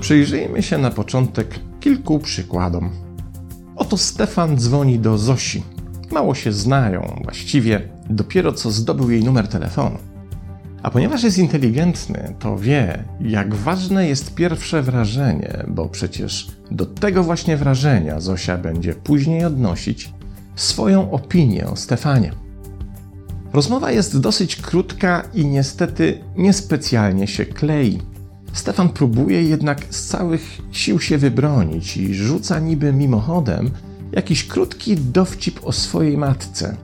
Przyjrzyjmy się na początek kilku przykładom. Oto Stefan dzwoni do Zosi. Mało się znają, właściwie dopiero co zdobył jej numer telefonu. A ponieważ jest inteligentny, to wie, jak ważne jest pierwsze wrażenie, bo przecież do tego właśnie wrażenia Zosia będzie później odnosić swoją opinię o Stefanie. Rozmowa jest dosyć krótka i niestety niespecjalnie się klei. Stefan próbuje jednak z całych sił się wybronić i rzuca niby mimochodem jakiś krótki dowcip o swojej matce.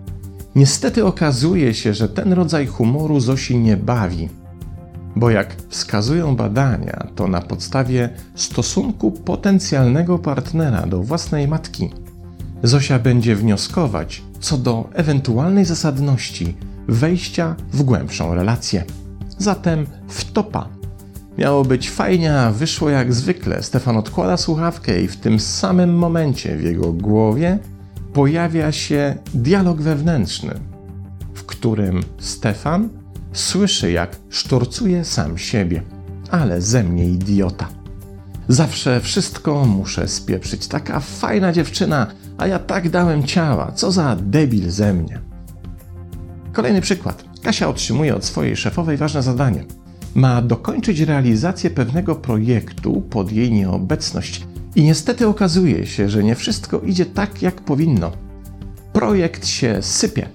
Niestety okazuje się, że ten rodzaj humoru Zosi nie bawi, bo jak wskazują badania, to na podstawie stosunku potencjalnego partnera do własnej matki Zosia będzie wnioskować co do ewentualnej zasadności wejścia w głębszą relację. Zatem wtopa Miało być fajnie, a wyszło jak zwykle. Stefan odkłada słuchawkę i w tym samym momencie w jego głowie pojawia się dialog wewnętrzny, w którym Stefan słyszy, jak sztorcuje sam siebie. Ale ze mnie idiota. Zawsze wszystko muszę spieprzyć. Taka fajna dziewczyna, a ja tak dałem ciała. Co za debil ze mnie. Kolejny przykład. Kasia otrzymuje od swojej szefowej ważne zadanie ma dokończyć realizację pewnego projektu pod jej nieobecność. I niestety okazuje się, że nie wszystko idzie tak, jak powinno. Projekt się sypie.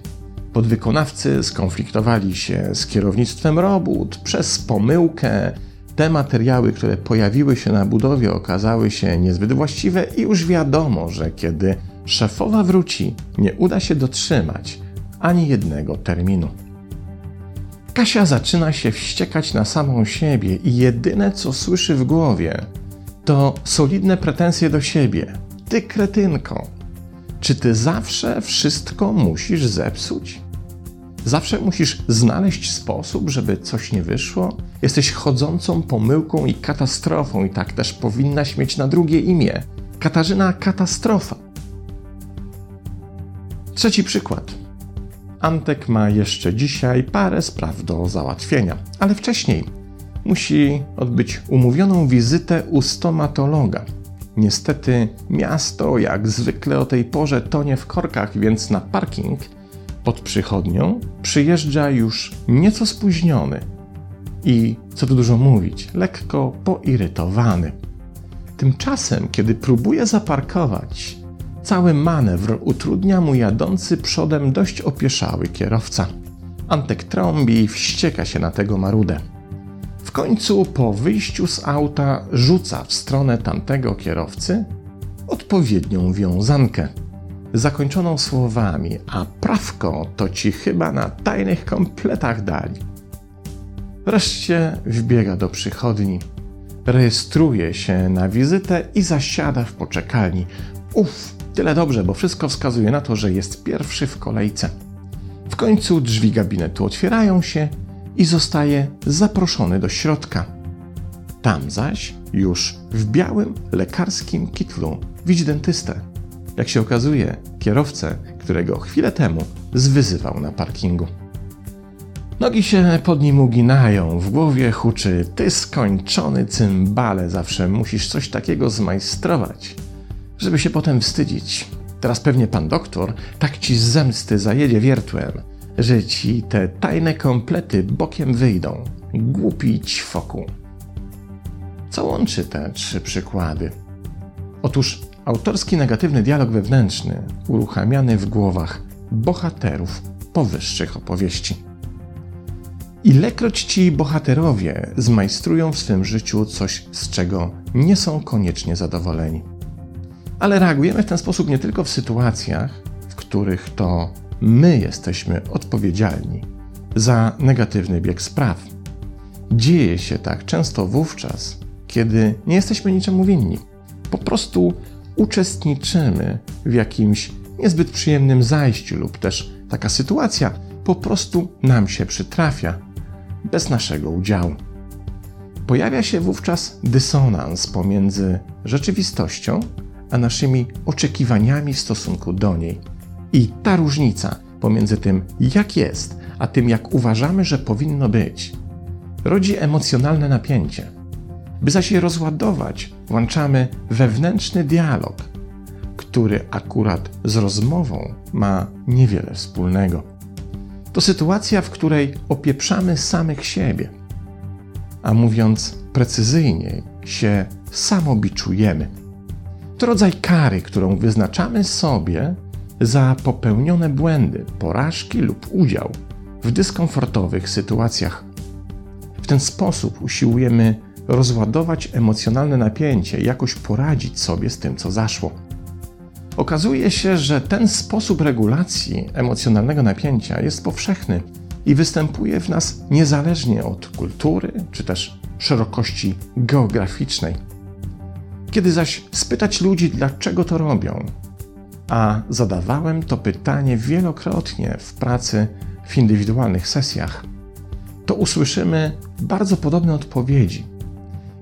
Podwykonawcy skonfliktowali się z kierownictwem robót przez pomyłkę. Te materiały, które pojawiły się na budowie, okazały się niezbyt właściwe, i już wiadomo, że kiedy szefowa wróci, nie uda się dotrzymać ani jednego terminu. Kasia zaczyna się wściekać na samą siebie i jedyne co słyszy w głowie to solidne pretensje do siebie. Ty kretynko, czy ty zawsze wszystko musisz zepsuć? Zawsze musisz znaleźć sposób, żeby coś nie wyszło? Jesteś chodzącą pomyłką i katastrofą, i tak też powinnaś mieć na drugie imię Katarzyna Katastrofa. Trzeci przykład. Antek ma jeszcze dzisiaj parę spraw do załatwienia, ale wcześniej musi odbyć umówioną wizytę u stomatologa. Niestety miasto, jak zwykle o tej porze, tonie w korkach, więc na parking pod przychodnią przyjeżdża już nieco spóźniony i, co tu dużo mówić, lekko poirytowany. Tymczasem, kiedy próbuje zaparkować, Cały manewr utrudnia mu jadący przodem dość opieszały kierowca. Antek trąbi i wścieka się na tego marudę. W końcu po wyjściu z auta rzuca w stronę tamtego kierowcy odpowiednią wiązankę, zakończoną słowami, a prawko to ci chyba na tajnych kompletach dali. Wreszcie wbiega do przychodni, rejestruje się na wizytę i zasiada w poczekalni. Uff, Tyle dobrze, bo wszystko wskazuje na to, że jest pierwszy w kolejce. W końcu drzwi gabinetu otwierają się i zostaje zaproszony do środka. Tam zaś, już w białym lekarskim kitlu, widzi dentystę. Jak się okazuje, kierowcę, którego chwilę temu zwyzywał na parkingu. Nogi się pod nim uginają, w głowie huczy: Ty skończony cymbale, zawsze musisz coś takiego zmajstrować żeby się potem wstydzić. Teraz pewnie pan doktor tak ci z zemsty zajedzie wiertłem, że ci te tajne komplety bokiem wyjdą. Głupi ćwoku. Co łączy te trzy przykłady? Otóż autorski negatywny dialog wewnętrzny uruchamiany w głowach bohaterów powyższych opowieści. Ilekroć ci bohaterowie zmajstrują w swym życiu coś, z czego nie są koniecznie zadowoleni ale reagujemy w ten sposób nie tylko w sytuacjach, w których to my jesteśmy odpowiedzialni za negatywny bieg spraw. Dzieje się tak często wówczas, kiedy nie jesteśmy niczemu winni. Po prostu uczestniczymy w jakimś niezbyt przyjemnym zajściu, lub też taka sytuacja po prostu nam się przytrafia bez naszego udziału. Pojawia się wówczas dysonans pomiędzy rzeczywistością a naszymi oczekiwaniami w stosunku do niej. I ta różnica pomiędzy tym, jak jest, a tym, jak uważamy, że powinno być, rodzi emocjonalne napięcie. By zaś je rozładować, włączamy wewnętrzny dialog, który akurat z rozmową ma niewiele wspólnego. To sytuacja, w której opieprzamy samych siebie, a mówiąc precyzyjniej, się samobiczujemy. To rodzaj kary, którą wyznaczamy sobie za popełnione błędy, porażki lub udział w dyskomfortowych sytuacjach. W ten sposób usiłujemy rozładować emocjonalne napięcie, jakoś poradzić sobie z tym, co zaszło. Okazuje się, że ten sposób regulacji emocjonalnego napięcia jest powszechny i występuje w nas niezależnie od kultury czy też szerokości geograficznej. Kiedy zaś spytać ludzi, dlaczego to robią, a zadawałem to pytanie wielokrotnie w pracy w indywidualnych sesjach, to usłyszymy bardzo podobne odpowiedzi.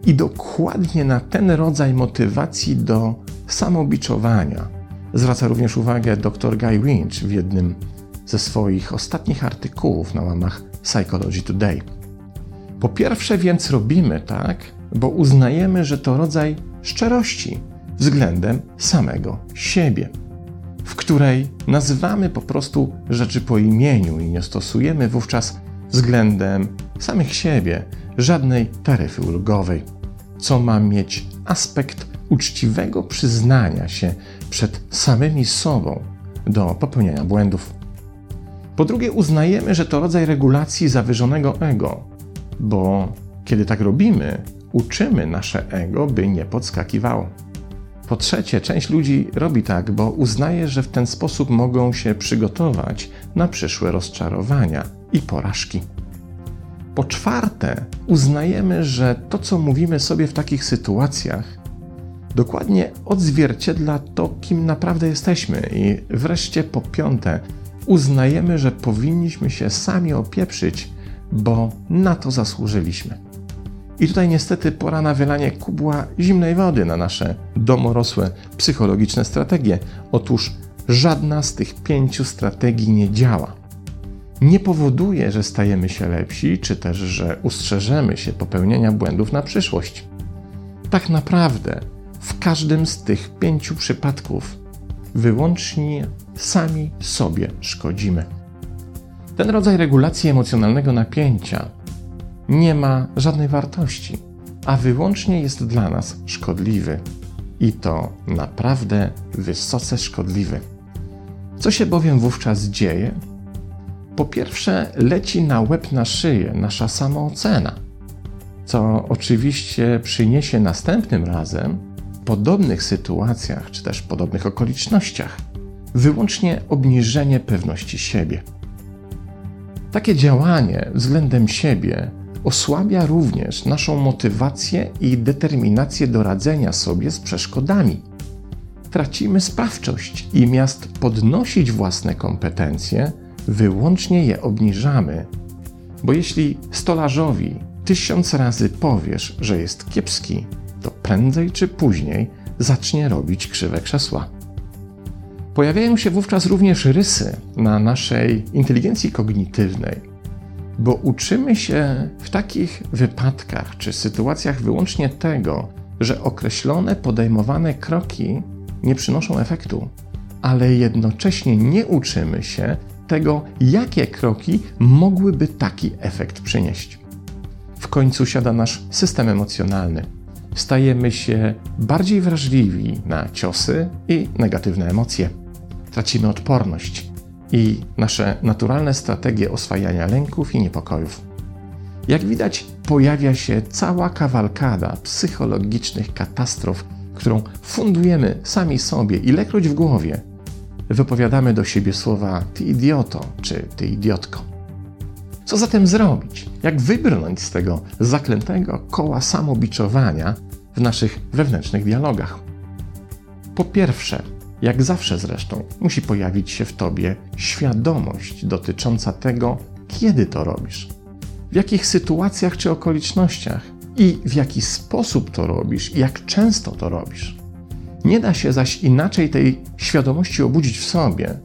I dokładnie na ten rodzaj motywacji do samobiczowania zwraca również uwagę dr Guy Winch w jednym ze swoich ostatnich artykułów na łamach Psychology Today. Po pierwsze, więc robimy tak, bo uznajemy, że to rodzaj szczerości względem samego siebie, w której nazywamy po prostu rzeczy po imieniu i nie stosujemy wówczas względem samych siebie żadnej taryfy ulgowej, co ma mieć aspekt uczciwego przyznania się przed samymi sobą do popełniania błędów. Po drugie, uznajemy, że to rodzaj regulacji zawyżonego ego, bo kiedy tak robimy, uczymy nasze ego, by nie podskakiwało. Po trzecie, część ludzi robi tak, bo uznaje, że w ten sposób mogą się przygotować na przyszłe rozczarowania i porażki. Po czwarte, uznajemy, że to, co mówimy sobie w takich sytuacjach, dokładnie odzwierciedla to, kim naprawdę jesteśmy. I wreszcie po piąte, uznajemy, że powinniśmy się sami opieprzyć, bo na to zasłużyliśmy. I tutaj niestety pora na wylanie kubła zimnej wody na nasze domorosłe psychologiczne strategie. Otóż żadna z tych pięciu strategii nie działa. Nie powoduje, że stajemy się lepsi, czy też, że ustrzeżemy się popełnienia błędów na przyszłość. Tak naprawdę w każdym z tych pięciu przypadków wyłącznie sami sobie szkodzimy. Ten rodzaj regulacji emocjonalnego napięcia nie ma żadnej wartości, a wyłącznie jest dla nas szkodliwy. I to naprawdę wysoce szkodliwy. Co się bowiem wówczas dzieje? Po pierwsze, leci na łeb na szyję nasza samoocena, co oczywiście przyniesie następnym razem w podobnych sytuacjach czy też podobnych okolicznościach wyłącznie obniżenie pewności siebie. Takie działanie względem siebie osłabia również naszą motywację i determinację do radzenia sobie z przeszkodami. Tracimy sprawczość i miast podnosić własne kompetencje, wyłącznie je obniżamy. Bo jeśli stolarzowi tysiąc razy powiesz, że jest kiepski, to prędzej czy później zacznie robić krzywe krzesła. Pojawiają się wówczas również rysy na naszej inteligencji kognitywnej, bo uczymy się w takich wypadkach czy sytuacjach wyłącznie tego, że określone podejmowane kroki nie przynoszą efektu, ale jednocześnie nie uczymy się tego, jakie kroki mogłyby taki efekt przynieść. W końcu siada nasz system emocjonalny. Stajemy się bardziej wrażliwi na ciosy i negatywne emocje. Tracimy odporność i nasze naturalne strategie oswajania lęków i niepokojów. Jak widać, pojawia się cała kawalkada psychologicznych katastrof, którą fundujemy sami sobie, ilekroć w głowie wypowiadamy do siebie słowa ty idioto czy ty idiotko. Co zatem zrobić? Jak wybrnąć z tego zaklętego koła samobiczowania w naszych wewnętrznych dialogach? Po pierwsze, jak zawsze zresztą, musi pojawić się w tobie świadomość dotycząca tego, kiedy to robisz, w jakich sytuacjach czy okolicznościach i w jaki sposób to robisz i jak często to robisz. Nie da się zaś inaczej tej świadomości obudzić w sobie,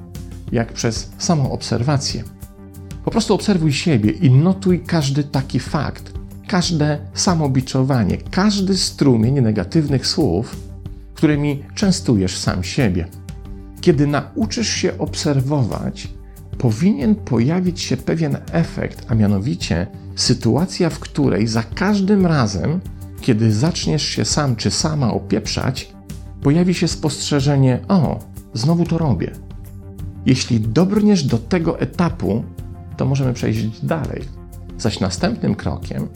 jak przez samą obserwację. Po prostu obserwuj siebie i notuj każdy taki fakt, każde samobiczowanie, każdy strumień negatywnych słów, którymi częstujesz sam siebie. Kiedy nauczysz się obserwować, powinien pojawić się pewien efekt, a mianowicie sytuacja, w której za każdym razem, kiedy zaczniesz się sam czy sama opieprzać, pojawi się spostrzeżenie: O, znowu to robię. Jeśli dobrniesz do tego etapu, to możemy przejść dalej. Zaś następnym krokiem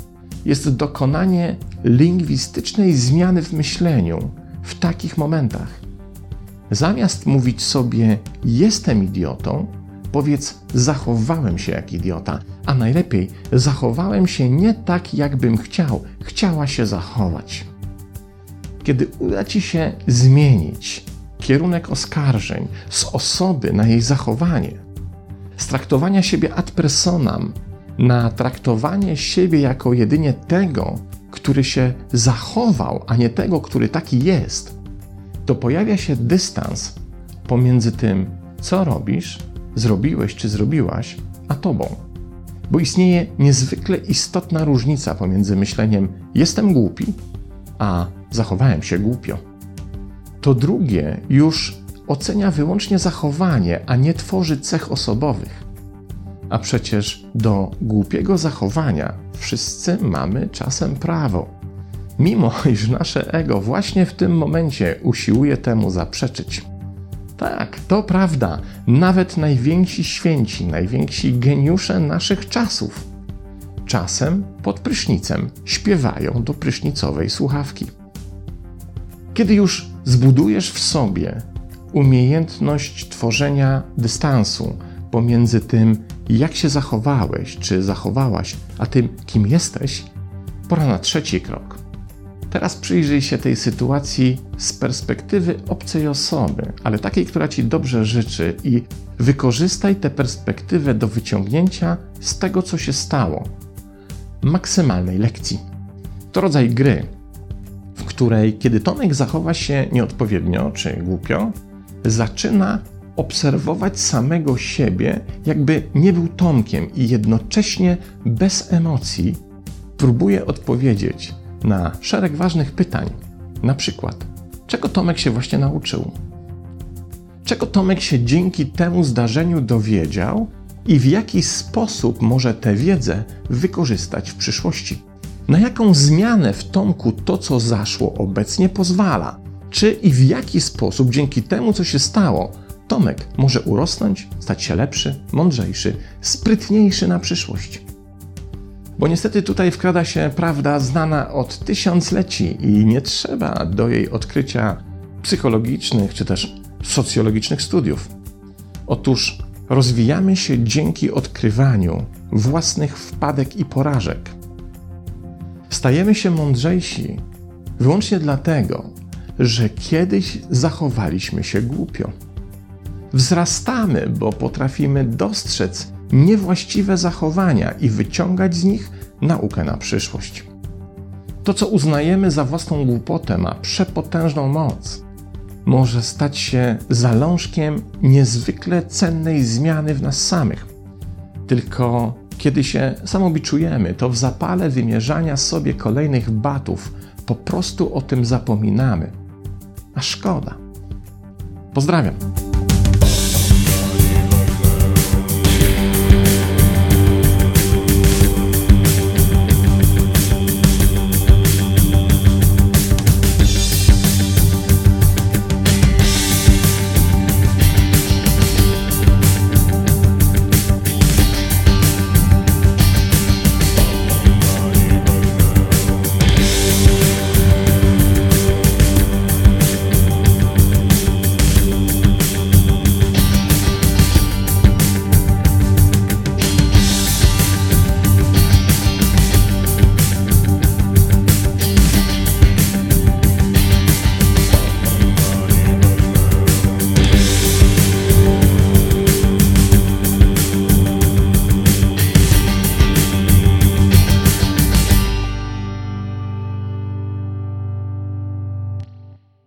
jest dokonanie lingwistycznej zmiany w myśleniu w takich momentach. Zamiast mówić sobie jestem idiotą, powiedz zachowałem się jak idiota, a najlepiej zachowałem się nie tak, jakbym chciał, chciała się zachować. Kiedy uda ci się zmienić kierunek oskarżeń z osoby na jej zachowanie, z traktowania siebie ad personam na traktowanie siebie jako jedynie tego, który się zachował, a nie tego, który taki jest, to pojawia się dystans pomiędzy tym, co robisz, zrobiłeś czy zrobiłaś, a tobą. Bo istnieje niezwykle istotna różnica pomiędzy myśleniem jestem głupi, a zachowałem się głupio. To drugie już ocenia wyłącznie zachowanie, a nie tworzy cech osobowych. A przecież do głupiego zachowania wszyscy mamy czasem prawo. Mimo iż nasze ego właśnie w tym momencie usiłuje temu zaprzeczyć. Tak, to prawda, nawet najwięksi święci, najwięksi geniusze naszych czasów czasem pod prysznicem śpiewają do prysznicowej słuchawki. Kiedy już zbudujesz w sobie umiejętność tworzenia dystansu pomiędzy tym, jak się zachowałeś czy zachowałaś, a tym, kim jesteś, pora na trzeci krok. Teraz przyjrzyj się tej sytuacji z perspektywy obcej osoby, ale takiej, która ci dobrze życzy, i wykorzystaj tę perspektywę do wyciągnięcia z tego, co się stało, maksymalnej lekcji. To rodzaj gry, której, kiedy Tomek zachowa się nieodpowiednio czy głupio, zaczyna obserwować samego siebie, jakby nie był Tomkiem i jednocześnie bez emocji próbuje odpowiedzieć na szereg ważnych pytań. Na przykład, czego Tomek się właśnie nauczył? Czego Tomek się dzięki temu zdarzeniu dowiedział i w jaki sposób może tę wiedzę wykorzystać w przyszłości? Na jaką zmianę w Tomku to, co zaszło obecnie, pozwala? Czy i w jaki sposób dzięki temu, co się stało, Tomek może urosnąć, stać się lepszy, mądrzejszy, sprytniejszy na przyszłość? Bo niestety tutaj wkrada się prawda znana od tysiącleci i nie trzeba do jej odkrycia psychologicznych czy też socjologicznych studiów. Otóż rozwijamy się dzięki odkrywaniu własnych wpadek i porażek. Stajemy się mądrzejsi wyłącznie dlatego, że kiedyś zachowaliśmy się głupio. Wzrastamy, bo potrafimy dostrzec niewłaściwe zachowania i wyciągać z nich naukę na przyszłość. To, co uznajemy za własną głupotę, ma przepotężną moc. Może stać się zalążkiem niezwykle cennej zmiany w nas samych. Tylko kiedy się samobiczujemy, to w zapale wymierzania sobie kolejnych batów po prostu o tym zapominamy. A szkoda. Pozdrawiam.